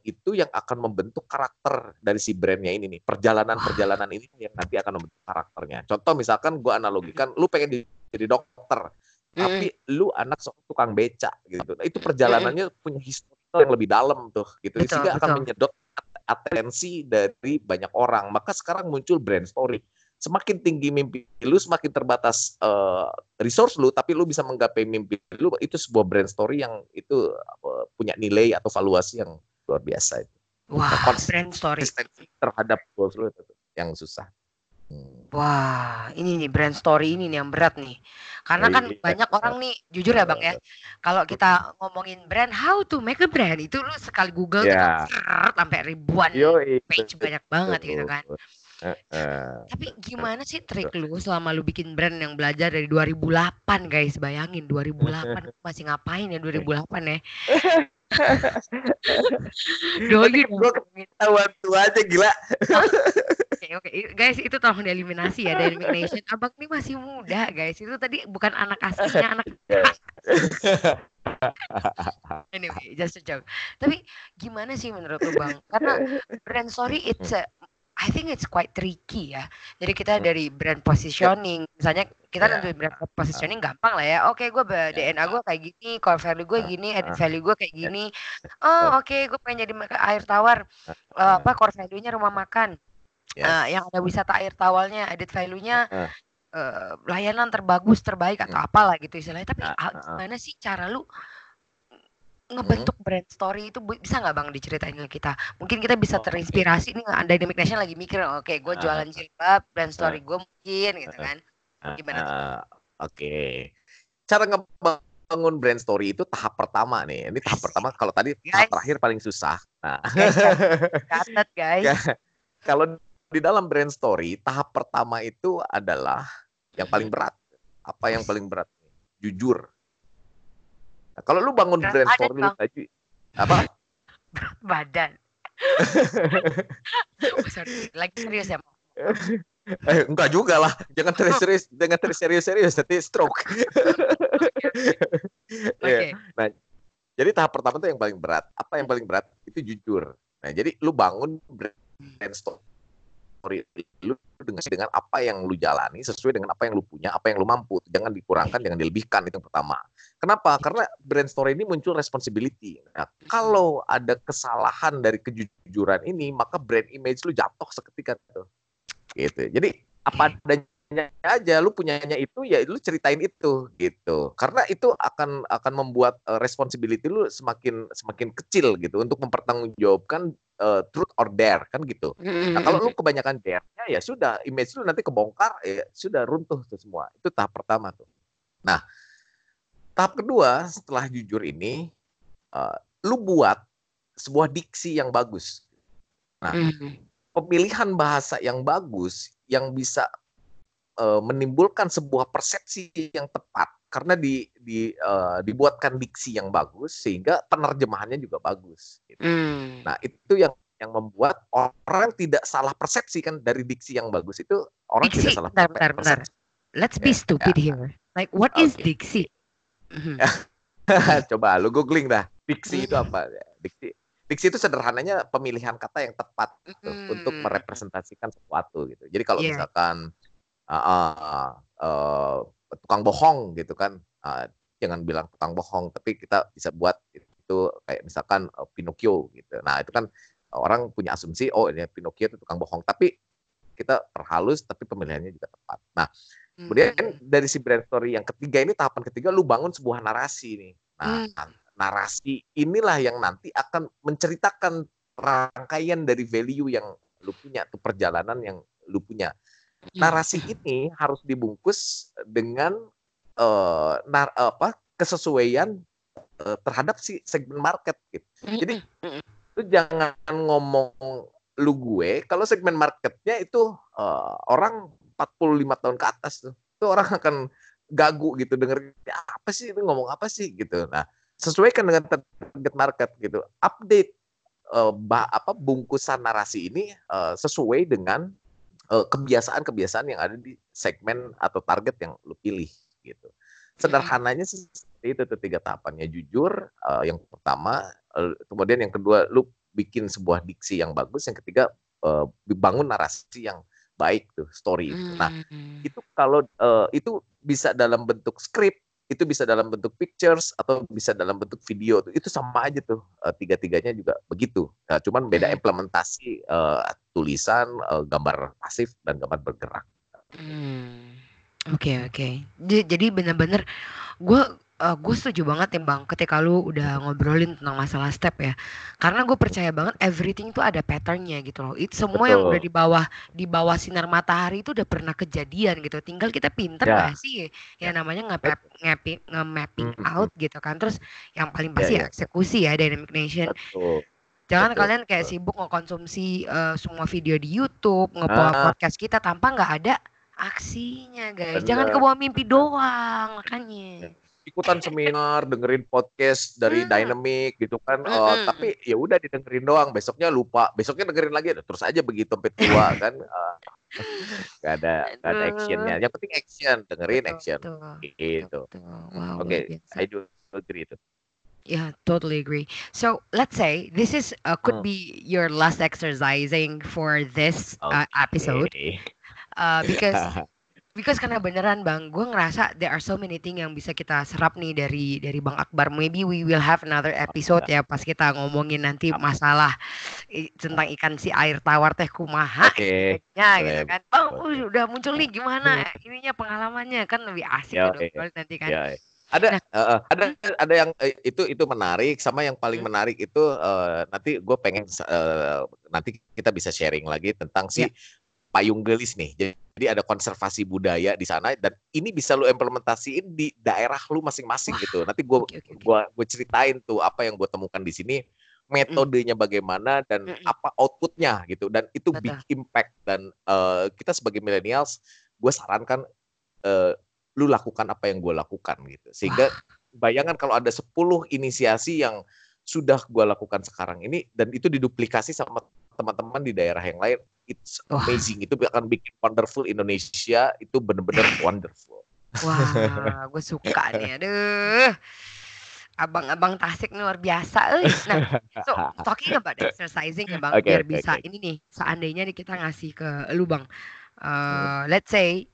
itu yang akan membentuk karakter dari si brandnya ini nih. Perjalanan-perjalanan ini yang nanti akan membentuk karakternya. Contoh misalkan gue analogikan, lu pengen di- jadi dokter, tapi lu anak seorang tukang beca gitu. Nah, itu perjalanannya punya historical yang lebih dalam tuh gitu. Betul, Sehingga akan betul. menyedot at- atensi dari banyak orang. Maka sekarang muncul brand story. Semakin tinggi mimpi lu, semakin terbatas eh, resource lu, tapi lu bisa menggapai mimpi lu. Itu sebuah brand story yang itu eh, punya nilai atau valuasi yang luar biasa itu. Wah, Kons- brand story. Terhadap goals lu itu yang susah. Wah, ini nih brand story ini nih yang berat nih. Karena kan Iya. banyak orang nih, jujur ya Bang ya, kalau kita ngomongin brand, how to make a brand, itu lu sekali Google tuh Ya. seret, sampai ribuan Yoi, page banyak banget gitu kan. Heeh. Tapi gimana sih trik lu selama lu bikin brand yang belajar dari 2008 guys, bayangin 2008 lu masih ngapain ya 2008 ya? Doi Nanti gua ketahuan tua aja gila. Oke oke guys itu tolong dieliminasi ya dari Nation. Abang ini masih muda guys. Itu tadi bukan anak aslinya anak anyway just a joke. Tapi gimana sih menurut lu bang? Karena brand story it's a I think it's quite tricky ya. Jadi kita dari brand positioning, misalnya kita Ya. nentuin brand positioning gampang lah ya. Oke, gue Ya. DNA gue kayak gini, core value gue gini, added value gue kayak Ya. gini. Oh, oke, gue pengen jadi air tawar. Ah, apa core value-nya rumah makan. Yes. Eh, yang ada wisata air tawalnya, added value-nya eh, layanan terbagus, terbaik atau apalah gitu istilahnya. Tapi ah. gimana sih cara lu ngebentuk brand story itu bisa nggak bang diceritain ke kita? Mungkin kita bisa Oh, terinspirasi nih Dynamic Nation lagi mikir, oke gue Ah. jualan jilbab, brand story gue mungkin gitu kan. Ah, Gimana ah, Oke. Cara ngebangun brand story itu tahap pertama nih. Ini tahap pertama. Kalau tadi tahap Guys. terakhir paling susah. Nah, Guys, catat guys. Ya. kalau di dalam brand story tahap pertama itu adalah yang paling berat. Apa yang paling berat? Jujur. Nah, kalau lu bangun Berat brand badan, story lu tadi apa? Badan. Oh, sorry. Lagi serius ya? Eh, enggak juga lah. Jangan terus serius, jangan terus serius-serius nanti stroke. Oke. Ya. Jadi tahap pertama itu yang paling berat. Apa yang paling berat? Itu jujur. Nah, jadi lu bangun brand story lu dengan dengan apa yang lu jalani sesuai dengan apa yang lu punya, apa yang lu mampu. Jangan dikurangkan, jangan dilebihkan itu yang pertama. Kenapa? Karena brand story ini muncul responsibility. Nah, kalau ada kesalahan dari kejujuran ini, maka brand image lu jatuh seketika tuh. Gitu. Jadi apa adanya aja lu punyanya itu ya lu ceritain itu gitu karena itu akan akan membuat uh, responsibility lu semakin semakin kecil gitu untuk mempertanggungjawabkan uh, truth or dare kan gitu nah kalau lu kebanyakan dare-nya ya sudah image lu nanti kebongkar ya sudah runtuh tuh semua itu tahap pertama tuh nah tahap kedua setelah jujur ini uh, lu buat sebuah diksi yang bagus nah Mm. pemilihan bahasa yang bagus yang bisa uh, menimbulkan sebuah persepsi yang tepat karena di, di uh, dibuatkan diksi yang bagus sehingga penerjemahannya juga bagus. Gitu. Mm. Nah itu yang yang membuat orang tidak salah persepsi kan dari diksi yang bagus itu orang Diksi, tidak salah bentar, bentar, bentar. persepsi. Let's be Ya, stupid ya. here. Like, what is Oke. diksi? Mhm. Coba lu googling dah diksi itu apa? Diksi diksi itu sederhananya pemilihan kata yang tepat gitu, untuk Mm. merepresentasikan sesuatu gitu. Jadi kalau Iya. misalkan uh, uh, uh, tukang bohong gitu kan, uh, jangan bilang tukang bohong, tapi kita bisa buat itu kayak misalkan uh, Pinocchio gitu. Nah itu kan orang punya asumsi oh ini Pinocchio itu tukang bohong, tapi kita perhalus tapi pemilihannya juga tepat. Nah kemudian Mm. dari si brand story yang ketiga ini tahapan ketiga lu bangun sebuah narasi nih. Nah Hmm. narasi inilah yang nanti akan menceritakan rangkaian dari value yang lu punya, tuh perjalanan yang lu punya. Narasi ini harus dibungkus dengan eh, nar, apa kesesuaian eh, terhadap si segmen market gitu. Jadi lu jangan ngomong lu gue kalau segmen marketnya itu eh, orang 45 tahun ke atas tuh. Itu orang akan gagu gitu dengerin "Ya, apa sih itu ngomong apa sih gitu. Nah, sesuaikan dengan target market gitu. Update eh, bah, apa bungkusan narasi ini eh, sesuai dengan eh, kebiasaan-kebiasaan yang ada di segmen atau target yang lu pilih gitu. Sederhananya seperti itu tuh tiga tahapannya jujur eh, yang pertama, eh, kemudian yang kedua lu bikin sebuah diksi yang bagus, yang ketiga eh, dibangun narasi yang baik tuh story itu. Nah Mm. itu kalau eh, itu bisa dalam bentuk skrip, itu bisa dalam bentuk pictures atau bisa dalam bentuk video tuh. Itu sama aja tuh eh, tiga-tiganya juga begitu. Nah, cuman beda Hmm. implementasi eh, tulisan, eh, gambar pasif dan gambar bergerak. Hmm. Oke oke. J- Jadi bener-bener gue gue setuju banget ya bang ketika lu udah ngobrolin tentang masalah step ya karena gue percaya banget everything tuh ada patternnya gitu loh itu semua yang Betul. udah di bawah di bawah sinar matahari itu udah pernah kejadian gitu tinggal kita pinter Ya. gak sih ya namanya nge nge nge-mapping Mm, mm, out gitu kan terus yang paling Ya, pasti ya. eksekusi ya dynamic nation Betul. Jangan Betul, kalian kayak sibuk ngekonsumsi eh, semua video di YouTube, ngepo Ah. podcast kita tanpa nggak ada aksinya, guys. Jangan Bener. kebawa mimpi doang, makanya. Ikutan seminar, dengerin podcast dari Hmm. Dynamic gitu kan. eh, Mm-mm. tapi ya udah didengerin doang, besoknya lupa, besoknya dengerin lagi, terus aja begitu sampai tua kan. eh, Gak ada, gak ada actionnya. Yang penting action, dengerin Betul, action. betul, Gitu. betul. Wow, Oke, luar biasa. I do agree itu. Yeah, totally agree. So let's say this is uh, could Hmm. be your last exercising for this uh, episode Oke. uh, because because karena beneran bang, gue ngerasa there are so many thing yang bisa kita serap nih dari dari bang Akbar. Maybe we will have another episode ya pas kita ngomongin nanti masalah i- tentang ikan si air tawar teh kumaha Oke. ya boleh, gitu kan. Bang, boleh. uh, udah muncul nih gimana ininya pengalamannya kan lebih asik Ya, gitu oke. kalau nanti kan. Ya, ya. ada Nah. eh, ada ada yang eh, itu itu menarik sama yang paling Hmm. menarik itu eh, nanti gue pengen eh, nanti kita bisa sharing lagi tentang si Ya. Payung gelis nih. Jadi ada konservasi budaya di sana dan ini bisa lu implementasiin di daerah lu masing-masing Wah, gitu. Nanti gue Oke, oke, oke. gua gue ceritain tuh apa yang gue temukan di sini metodenya bagaimana dan Mm-mm. apa outputnya gitu dan itu Betul. big impact dan eh, kita sebagai millennials gue sarankan eh, lu lakukan apa yang gue lakukan gitu sehingga bayangan kalau ada 10 inisiasi yang sudah gue lakukan sekarang ini dan itu diduplikasi sama teman-teman di daerah yang lain it's amazing itu akan bikin wonderful Indonesia itu bener-bener wonderful Wah, gue suka nih. Aduh. Abang-abang Tasik luar biasa. euy. Nah, so talking about exercising ya Bang, Oke, biar oke, bisa oke. ini nih, seandainya nih kita ngasih ke lu Bang. eh, let's say uh,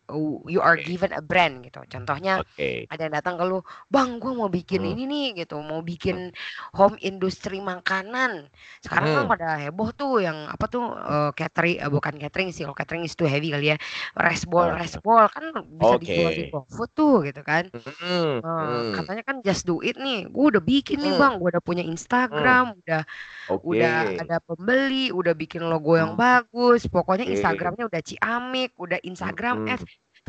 you are Oke. given a brand gitu. Contohnya oke ada yang datang ke lu, "Bang, gua mau bikin Hmm. ini nih," gitu, "mau bikin home industry makanan." Sekarang kan Hmm. pada heboh tuh yang apa tuh eh, catering, eh, bukan catering sih, kalau catering is too heavy kali ya. Resbol, Ah. resbol kan bisa dijual di. GoFood tuh gitu kan. Hmm, Eh, hmm, katanya kan just do it nih. Gue udah bikin nih Hmm. bang, gue udah punya Instagram, udah oke udah ada pembeli, udah bikin logo yang Hmm. bagus. Pokoknya Oke. Instagramnya udah ciamik, udah Instagram Hmm.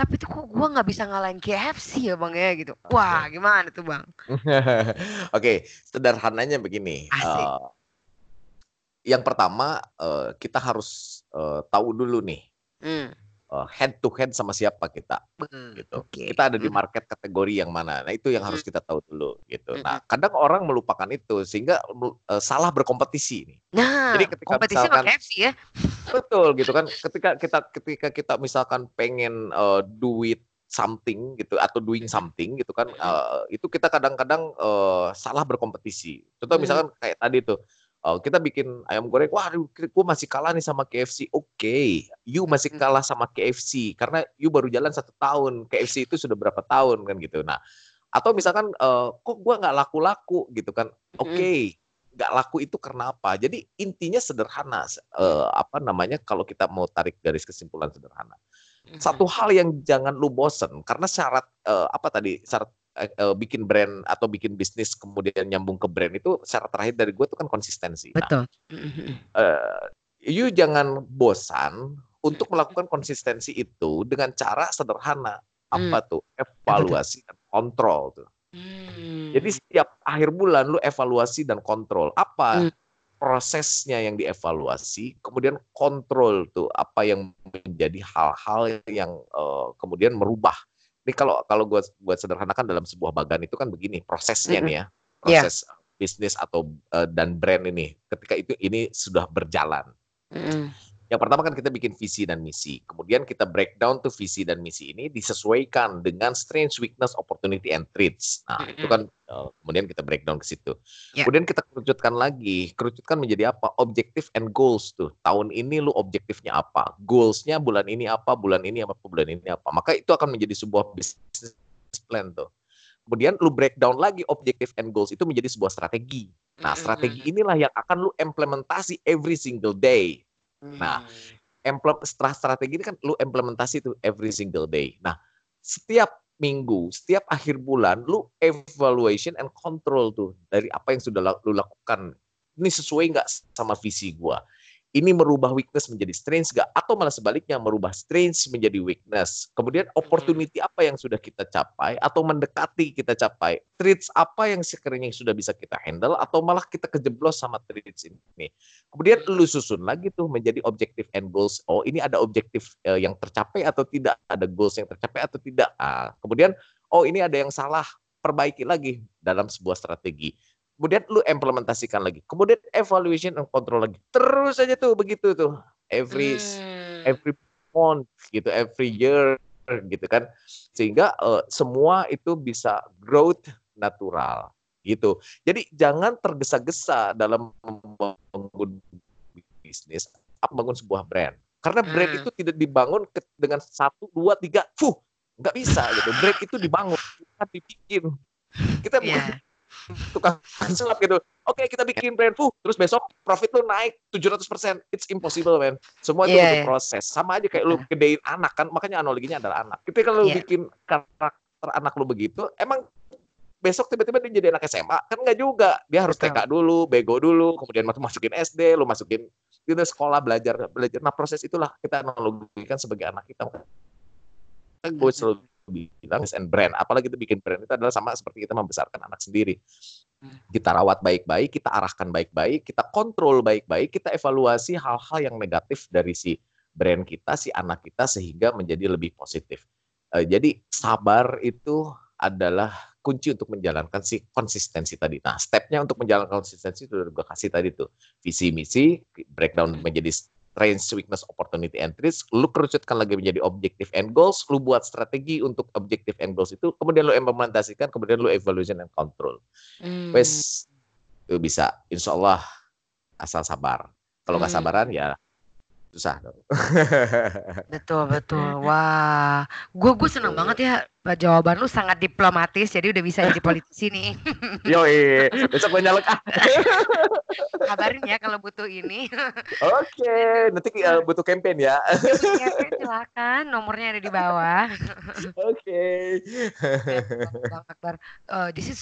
Tapi tuh kok gue nggak bisa ngalahin KFC ya bang ya gitu. Wah gimana tuh bang? Oke, sederhananya begini. Asik. eh, yang pertama eh, kita harus eh, tahu dulu nih Hmm. Eh, head to head sama siapa kita Hmm, gitu. Oke. Kita ada di Hmm. market kategori yang mana. Nah, itu yang harus Mm. kita tahu dulu gitu. Mm-mm. Nah, kadang orang melupakan itu sehingga eh, salah berkompetisi nih. Nah, Jadi ketika kompetisi misalkan KFC ya. betul gitu kan ketika kita ketika kita misalkan pengen eh, do it something gitu atau doing something gitu kan eh, itu kita kadang-kadang eh, salah berkompetisi. Contoh Hmm. misalkan kayak tadi tuh eh, kita bikin ayam goreng, wah gue masih kalah nih sama KFC. Oke, you masih Hmm. kalah sama KFC karena you baru jalan satu tahun. KFC itu sudah berapa tahun kan gitu. Nah, atau misalkan eh, kok gua nggak laku-laku gitu kan? Oke, nggak laku itu karena apa? Jadi intinya sederhana. eh, apa namanya? Kalau kita mau tarik garis kesimpulan sederhana, Hmm. satu hal yang jangan lu bosen karena syarat eh, apa tadi syarat eh, bikin brand atau bikin bisnis kemudian nyambung ke brand itu syarat terakhir dari gue itu kan konsistensi. Nah, Betul. Hmm. eh, you jangan bosan untuk melakukan konsistensi itu dengan cara sederhana. Apa tuh? Evaluasi dan kontrol tuh. Hmm. Jadi setiap akhir bulan lu evaluasi dan kontrol. Apa Hmm. prosesnya yang dievaluasi, kemudian kontrol tuh apa yang menjadi hal-hal yang eh, kemudian merubah. Ini kalau kalau gua buat sederhanakan dalam sebuah bagan itu kan begini prosesnya Mm-mm. nih ya. Iya. Proses bisnis atau eh, dan brand ini ketika itu ini sudah berjalan. Hmm. Yang pertama kan kita bikin visi dan misi. Kemudian kita breakdown tuh visi dan misi ini disesuaikan dengan strengths, weakness, opportunity, and threats. Nah, itu kan eh, kemudian kita breakdown ke situ. Ya. Kemudian kita kerucutkan lagi. Kerucutkan menjadi apa? Objective and goals tuh. Tahun ini lu objektifnya apa? Goalsnya bulan ini apa? Bulan ini apa? Bulan ini apa? Maka itu akan menjadi sebuah business plan tuh. Kemudian lu breakdown lagi objective and goals itu menjadi sebuah strategi. Nah, strategi inilah yang akan lu implementasi every single day. Nah, emplem- setelah strategi ini kan lu implementasi itu every single day. Nah, setiap minggu, setiap akhir bulan lu evaluation and control tuh dari apa yang sudah lu lakukan. Ini sesuai nggak sama visi gua? Ini merubah weakness menjadi strength nggak? Atau malah sebaliknya merubah strength menjadi weakness. Kemudian opportunity apa yang sudah kita capai atau mendekati kita capai? Traits apa yang sekiranya sudah bisa kita handle atau malah kita kejeblos sama traits ini? Kemudian lu susun lagi tuh menjadi objective and goals. Oh, ini ada objektif eh, yang tercapai atau tidak, ada goals yang tercapai atau tidak. Ah, kemudian oh ini ada yang salah, perbaiki lagi dalam sebuah strategi. Kemudian lu implementasikan lagi. Kemudian evaluation and control lagi. Terus aja tuh begitu tuh. Every Hmm. every month gitu, every year gitu kan. Sehingga eh, semua itu bisa growth natural. gitu. Jadi jangan tergesa-gesa dalam membangun bisnis, membangun sebuah brand. Karena brand hmm. itu tidak dibangun dengan satu, dua, tiga, fuh, nggak bisa gitu. Brand itu dibangun, kita dibikin. Kita yeah. Tukang sulap gitu. Oke, okay, kita bikin brand, fuh, terus besok profit lu naik 700%. It's impossible, man. Semua itu yeah, yeah. proses. Sama aja kayak lu gedein anak kan, makanya analoginya adalah anak. Tapi kalau yeah. bikin karakter anak lu begitu, emang besok tiba-tiba dia jadi anak SMA kan nggak juga dia harus TK dulu bego dulu kemudian masukin SD lu masukin gitu sekolah belajar belajar nah proses itulah kita analogikan sebagai anak kita kan gue selalu bilang and brand apalagi kita bikin brand itu adalah sama seperti kita membesarkan anak sendiri hmm. kita rawat baik-baik kita arahkan baik-baik kita kontrol baik-baik kita evaluasi hal-hal yang negatif dari si brand kita si anak kita sehingga menjadi lebih positif uh, jadi sabar itu adalah kunci untuk menjalankan si konsistensi tadi. Nah, stepnya untuk menjalankan konsistensi itu udah gue kasih tadi tuh. Visi misi, breakdown menjadi strengths, weakness, opportunity, and risk. Lu kerucutkan lagi menjadi objective and goals. Lu buat strategi untuk objective and goals itu. Kemudian lu implementasikan, kemudian lu evaluation and control. Hmm. Wes, itu bisa. Insya Allah asal sabar. Kalau nggak hmm. sabaran ya susah dong. betul betul. Wah, gue gue seneng banget ya jawaban lu sangat diplomatis jadi udah bisa jadi politisi nih. Yo besok gue nyalek ah. Kabarin ya kalau butuh ini. Oke, okay. nanti uh, butuh campaign ya. campaign silakan, nomornya ada di bawah. Oke. Bang Akbar, uh, this is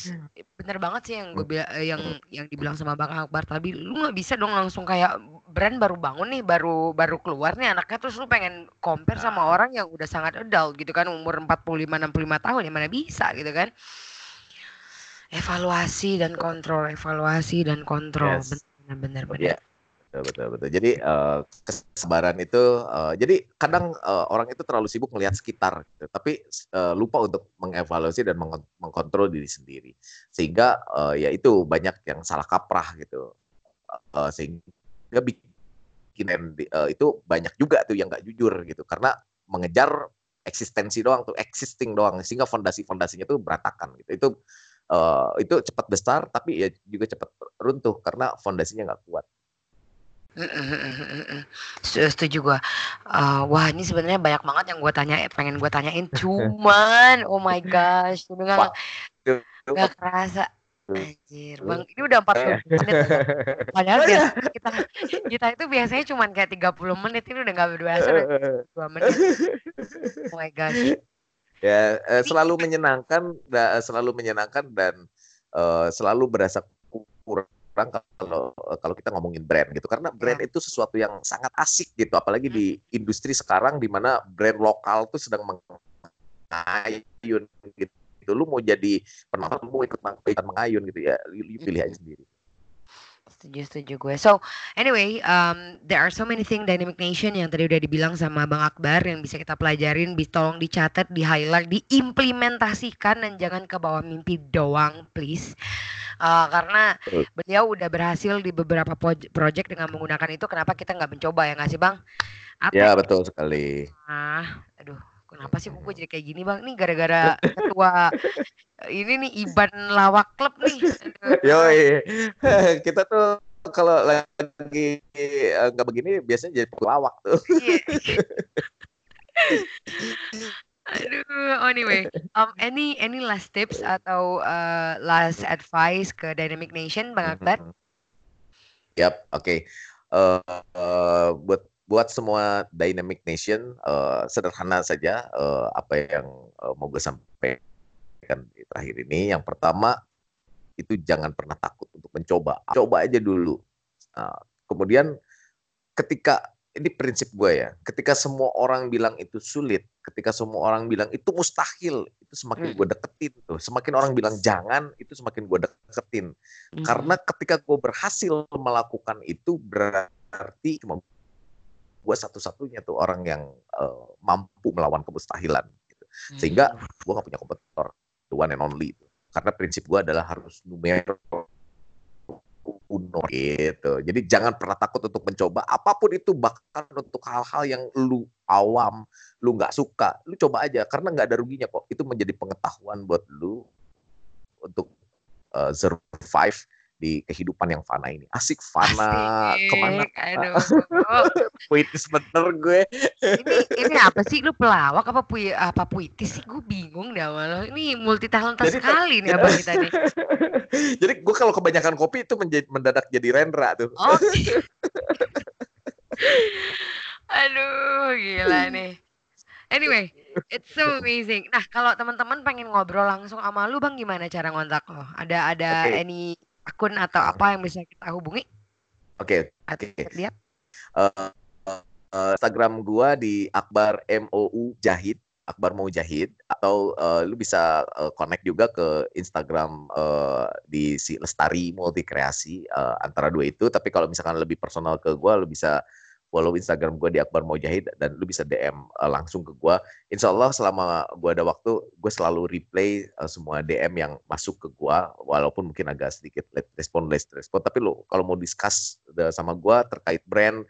bener banget sih yang gue bilang eh, yang yang dibilang sama Bang Akbar tadi. Lu nggak bisa dong langsung kayak brand baru bangun nih, baru baru keluar nih anaknya terus lu pengen compare sama nah. orang yang udah sangat adult gitu kan umur 45 65 tahun ya mana bisa gitu kan. Evaluasi dan kontrol, evaluasi dan kontrol. Yes. Benar-benar benar. Yeah. Betul, betul, betul. Jadi uh, kesabaran itu, uh, jadi kadang uh, orang itu terlalu sibuk melihat sekitar, gitu, tapi uh, lupa untuk mengevaluasi dan meng mengkontrol diri sendiri, sehingga uh, ya itu banyak yang salah kaprah gitu, uh, sehingga bikin uh, itu banyak juga tuh yang nggak jujur gitu, karena mengejar eksistensi doang tuh existing doang. Sehingga fondasi-fondasinya tuh berantakan gitu. Itu uh, itu cepat besar tapi ya juga cepat runtuh karena fondasinya nggak kuat. Setuju gue. Uh, wah ini sebenarnya banyak banget yang gue tanya, pengen gue tanyain, cuman oh my gosh, udah nggak nggak kerasa. Anjir, Bang, ini udah 40 menit. Padahal biasa kita kita itu biasanya cuma kayak 30 menit, ini udah nggak berasa udah 2 menit. Oh my gosh. Ya, eh, selalu menyenangkan, selalu menyenangkan dan uh, selalu berasa kurang kalau kalau kita ngomongin brand gitu karena brand ya. itu sesuatu yang sangat asik gitu apalagi di industri sekarang di mana brand lokal tuh sedang mengayun gitu gitu. Lu mau jadi penonton mau ikut ikutan mengayun gitu ya. Lu pilih aja sendiri. Setuju setuju gue. So anyway um, there are so many things dynamic nation yang tadi udah dibilang sama bang Akbar yang bisa kita pelajarin bisa tolong dicatat di highlight diimplementasikan dan jangan ke bawah mimpi doang please. Uh, karena beliau udah berhasil di beberapa project dengan menggunakan itu kenapa kita nggak mencoba ya nggak sih bang? Apa ya betul sekali. Ah kenapa sih gue jadi kayak gini bang? Nih gara-gara ketua ini nih Iban lawak klub nih. Yo kita tuh kalau lagi eh, nggak begini biasanya jadi pelawak tuh. Iya. Aduh, anyway, um, any any last tips atau uh, last advice ke Dynamic Nation, Bang Akbar? Yap, oke. Okay. Uh, uh, buat buat semua dynamic nation uh, sederhana saja uh, apa yang uh, mau gue sampaikan di terakhir ini. Yang pertama itu jangan pernah takut untuk mencoba, coba aja dulu. Uh, kemudian ketika ini prinsip gue ya, ketika semua orang bilang itu sulit, ketika semua orang bilang itu mustahil, itu semakin hmm. gue deketin tuh. Semakin orang bilang jangan, itu semakin gue deketin. Hmm. Karena ketika gue berhasil melakukan itu berarti cuma gue satu-satunya tuh orang yang uh, mampu melawan kemustahilan gitu. sehingga hmm. gue gak punya kompetitor the one and only itu karena prinsip gue adalah harus numero uno gitu jadi jangan pernah takut untuk mencoba apa pun itu bahkan untuk hal-hal yang lu awam lu nggak suka lu coba aja karena nggak ada ruginya kok itu menjadi pengetahuan buat lu untuk uh, survive di kehidupan yang fana ini. Asik fana Asik, ke mana? aduh. Puitis bener gue. Ini ini apa sih lu pelawak apa pui apa puitis sih? Gue bingung dah malah. Ini multi talenta sekali nih abang kita nih. Jadi gue kalau kebanyakan kopi itu menjadi mendadak jadi Rendra tuh. Oh. Aduh, gila nih. Anyway, it's so amazing. Nah, kalau teman-teman pengen ngobrol langsung sama lu, Bang, gimana cara ngontak lo? Ada ada Oke. any akun atau apa yang bisa kita hubungi? Oke, Atau Oke. lihat? eh, eh, Instagram gua di Akbar MOU Jahid, Akbar Mau Jahid atau eh, lu bisa eh, connect juga ke Instagram eh, di si Lestari Multi Kreasi eh, antara dua itu. Tapi kalau misalkan lebih personal ke gua, lu bisa follow Instagram gua di Akbar Mau Jahid dan lu bisa DM eh, langsung ke gua. Insya Allah selama gua ada waktu, gue selalu replay eh, semua DM yang masuk ke gua, walaupun mungkin agak sedikit late respon, late respon. Tapi lu kalau mau discuss sama gua terkait brand,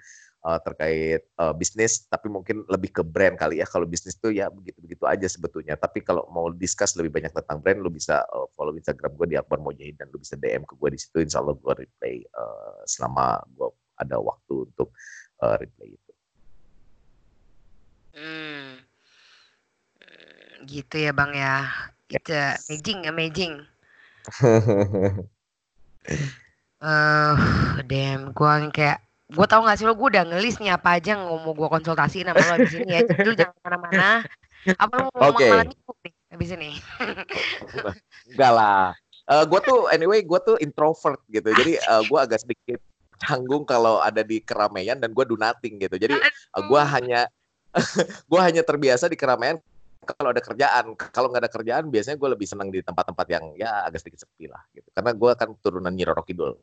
uh, terkait uh, bisnis, tapi mungkin lebih ke brand kali ya. Kalau bisnis tuh ya begitu-begitu aja sebetulnya. Tapi kalau mau discuss lebih banyak tentang brand, lu bisa uh, follow Instagram gue di Akbar Mojahid dan lu bisa DM ke gue di situ. Insya Allah gue replay uh, selama gue ada waktu untuk uh, replay itu. Hmm. Gitu ya, Bang ya. It's uh, amazing, amazing. Eh, damn, gua kayak gue tau gak sih lo gue udah ngelis nih apa aja yang mau gue konsultasiin sama lo di sini ya. Jadi lu jangan ke mana-mana. Apa lo mau Oke. malah ngikut nih abis ini? Enggak lah. Uh, gue tuh anyway gue tuh introvert gitu. Jadi uh, gue agak sedikit canggung kalau ada di keramaian dan gue do nothing gitu. Jadi uh, gue hanya gue hanya terbiasa di keramaian kalau ada kerjaan. Kalau nggak ada kerjaan biasanya gue lebih senang di tempat-tempat yang ya agak sedikit sepi lah gitu. Karena gue kan turunan Nyi Roro Kidul.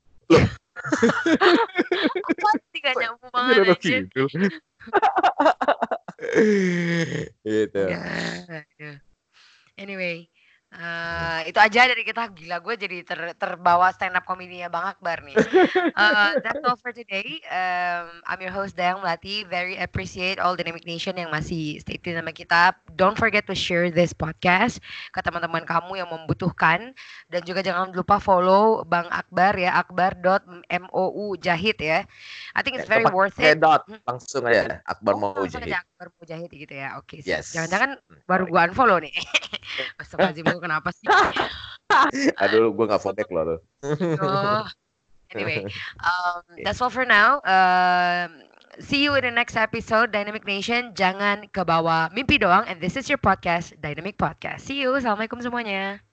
Apa sih gak nyambung banget aja. gitu. Ya, aduh. Anyway, eh, itu aja dari kita gila gue jadi ter- terbawa stand up komedinya Bang Akbar nih. Eh, that's all for today. Um, I'm your host Dayang Melati. Very appreciate all Dynamic Nation yang masih stay tune sama kita. Don't forget to share this podcast ke teman-teman kamu yang membutuhkan dan juga jangan lupa follow Bang Akbar ya akbar.mou jahit ya. I think it's very worth it. dot langsung aja Akbar Oh, mau langsung Akbar Mujahid gitu ya. Oke. sip. Yes. Jangan-jangan baru gua unfollow nih. Astagfirullahaladzim lu kenapa sih? Aduh, gue nggak follow lo tuh. Oh. Anyway, um, that's all for now. Um, see you in the next episode, Dynamic Nation. Jangan ke bawah mimpi doang. And this is your podcast, Dynamic Podcast. See you. Assalamualaikum semuanya.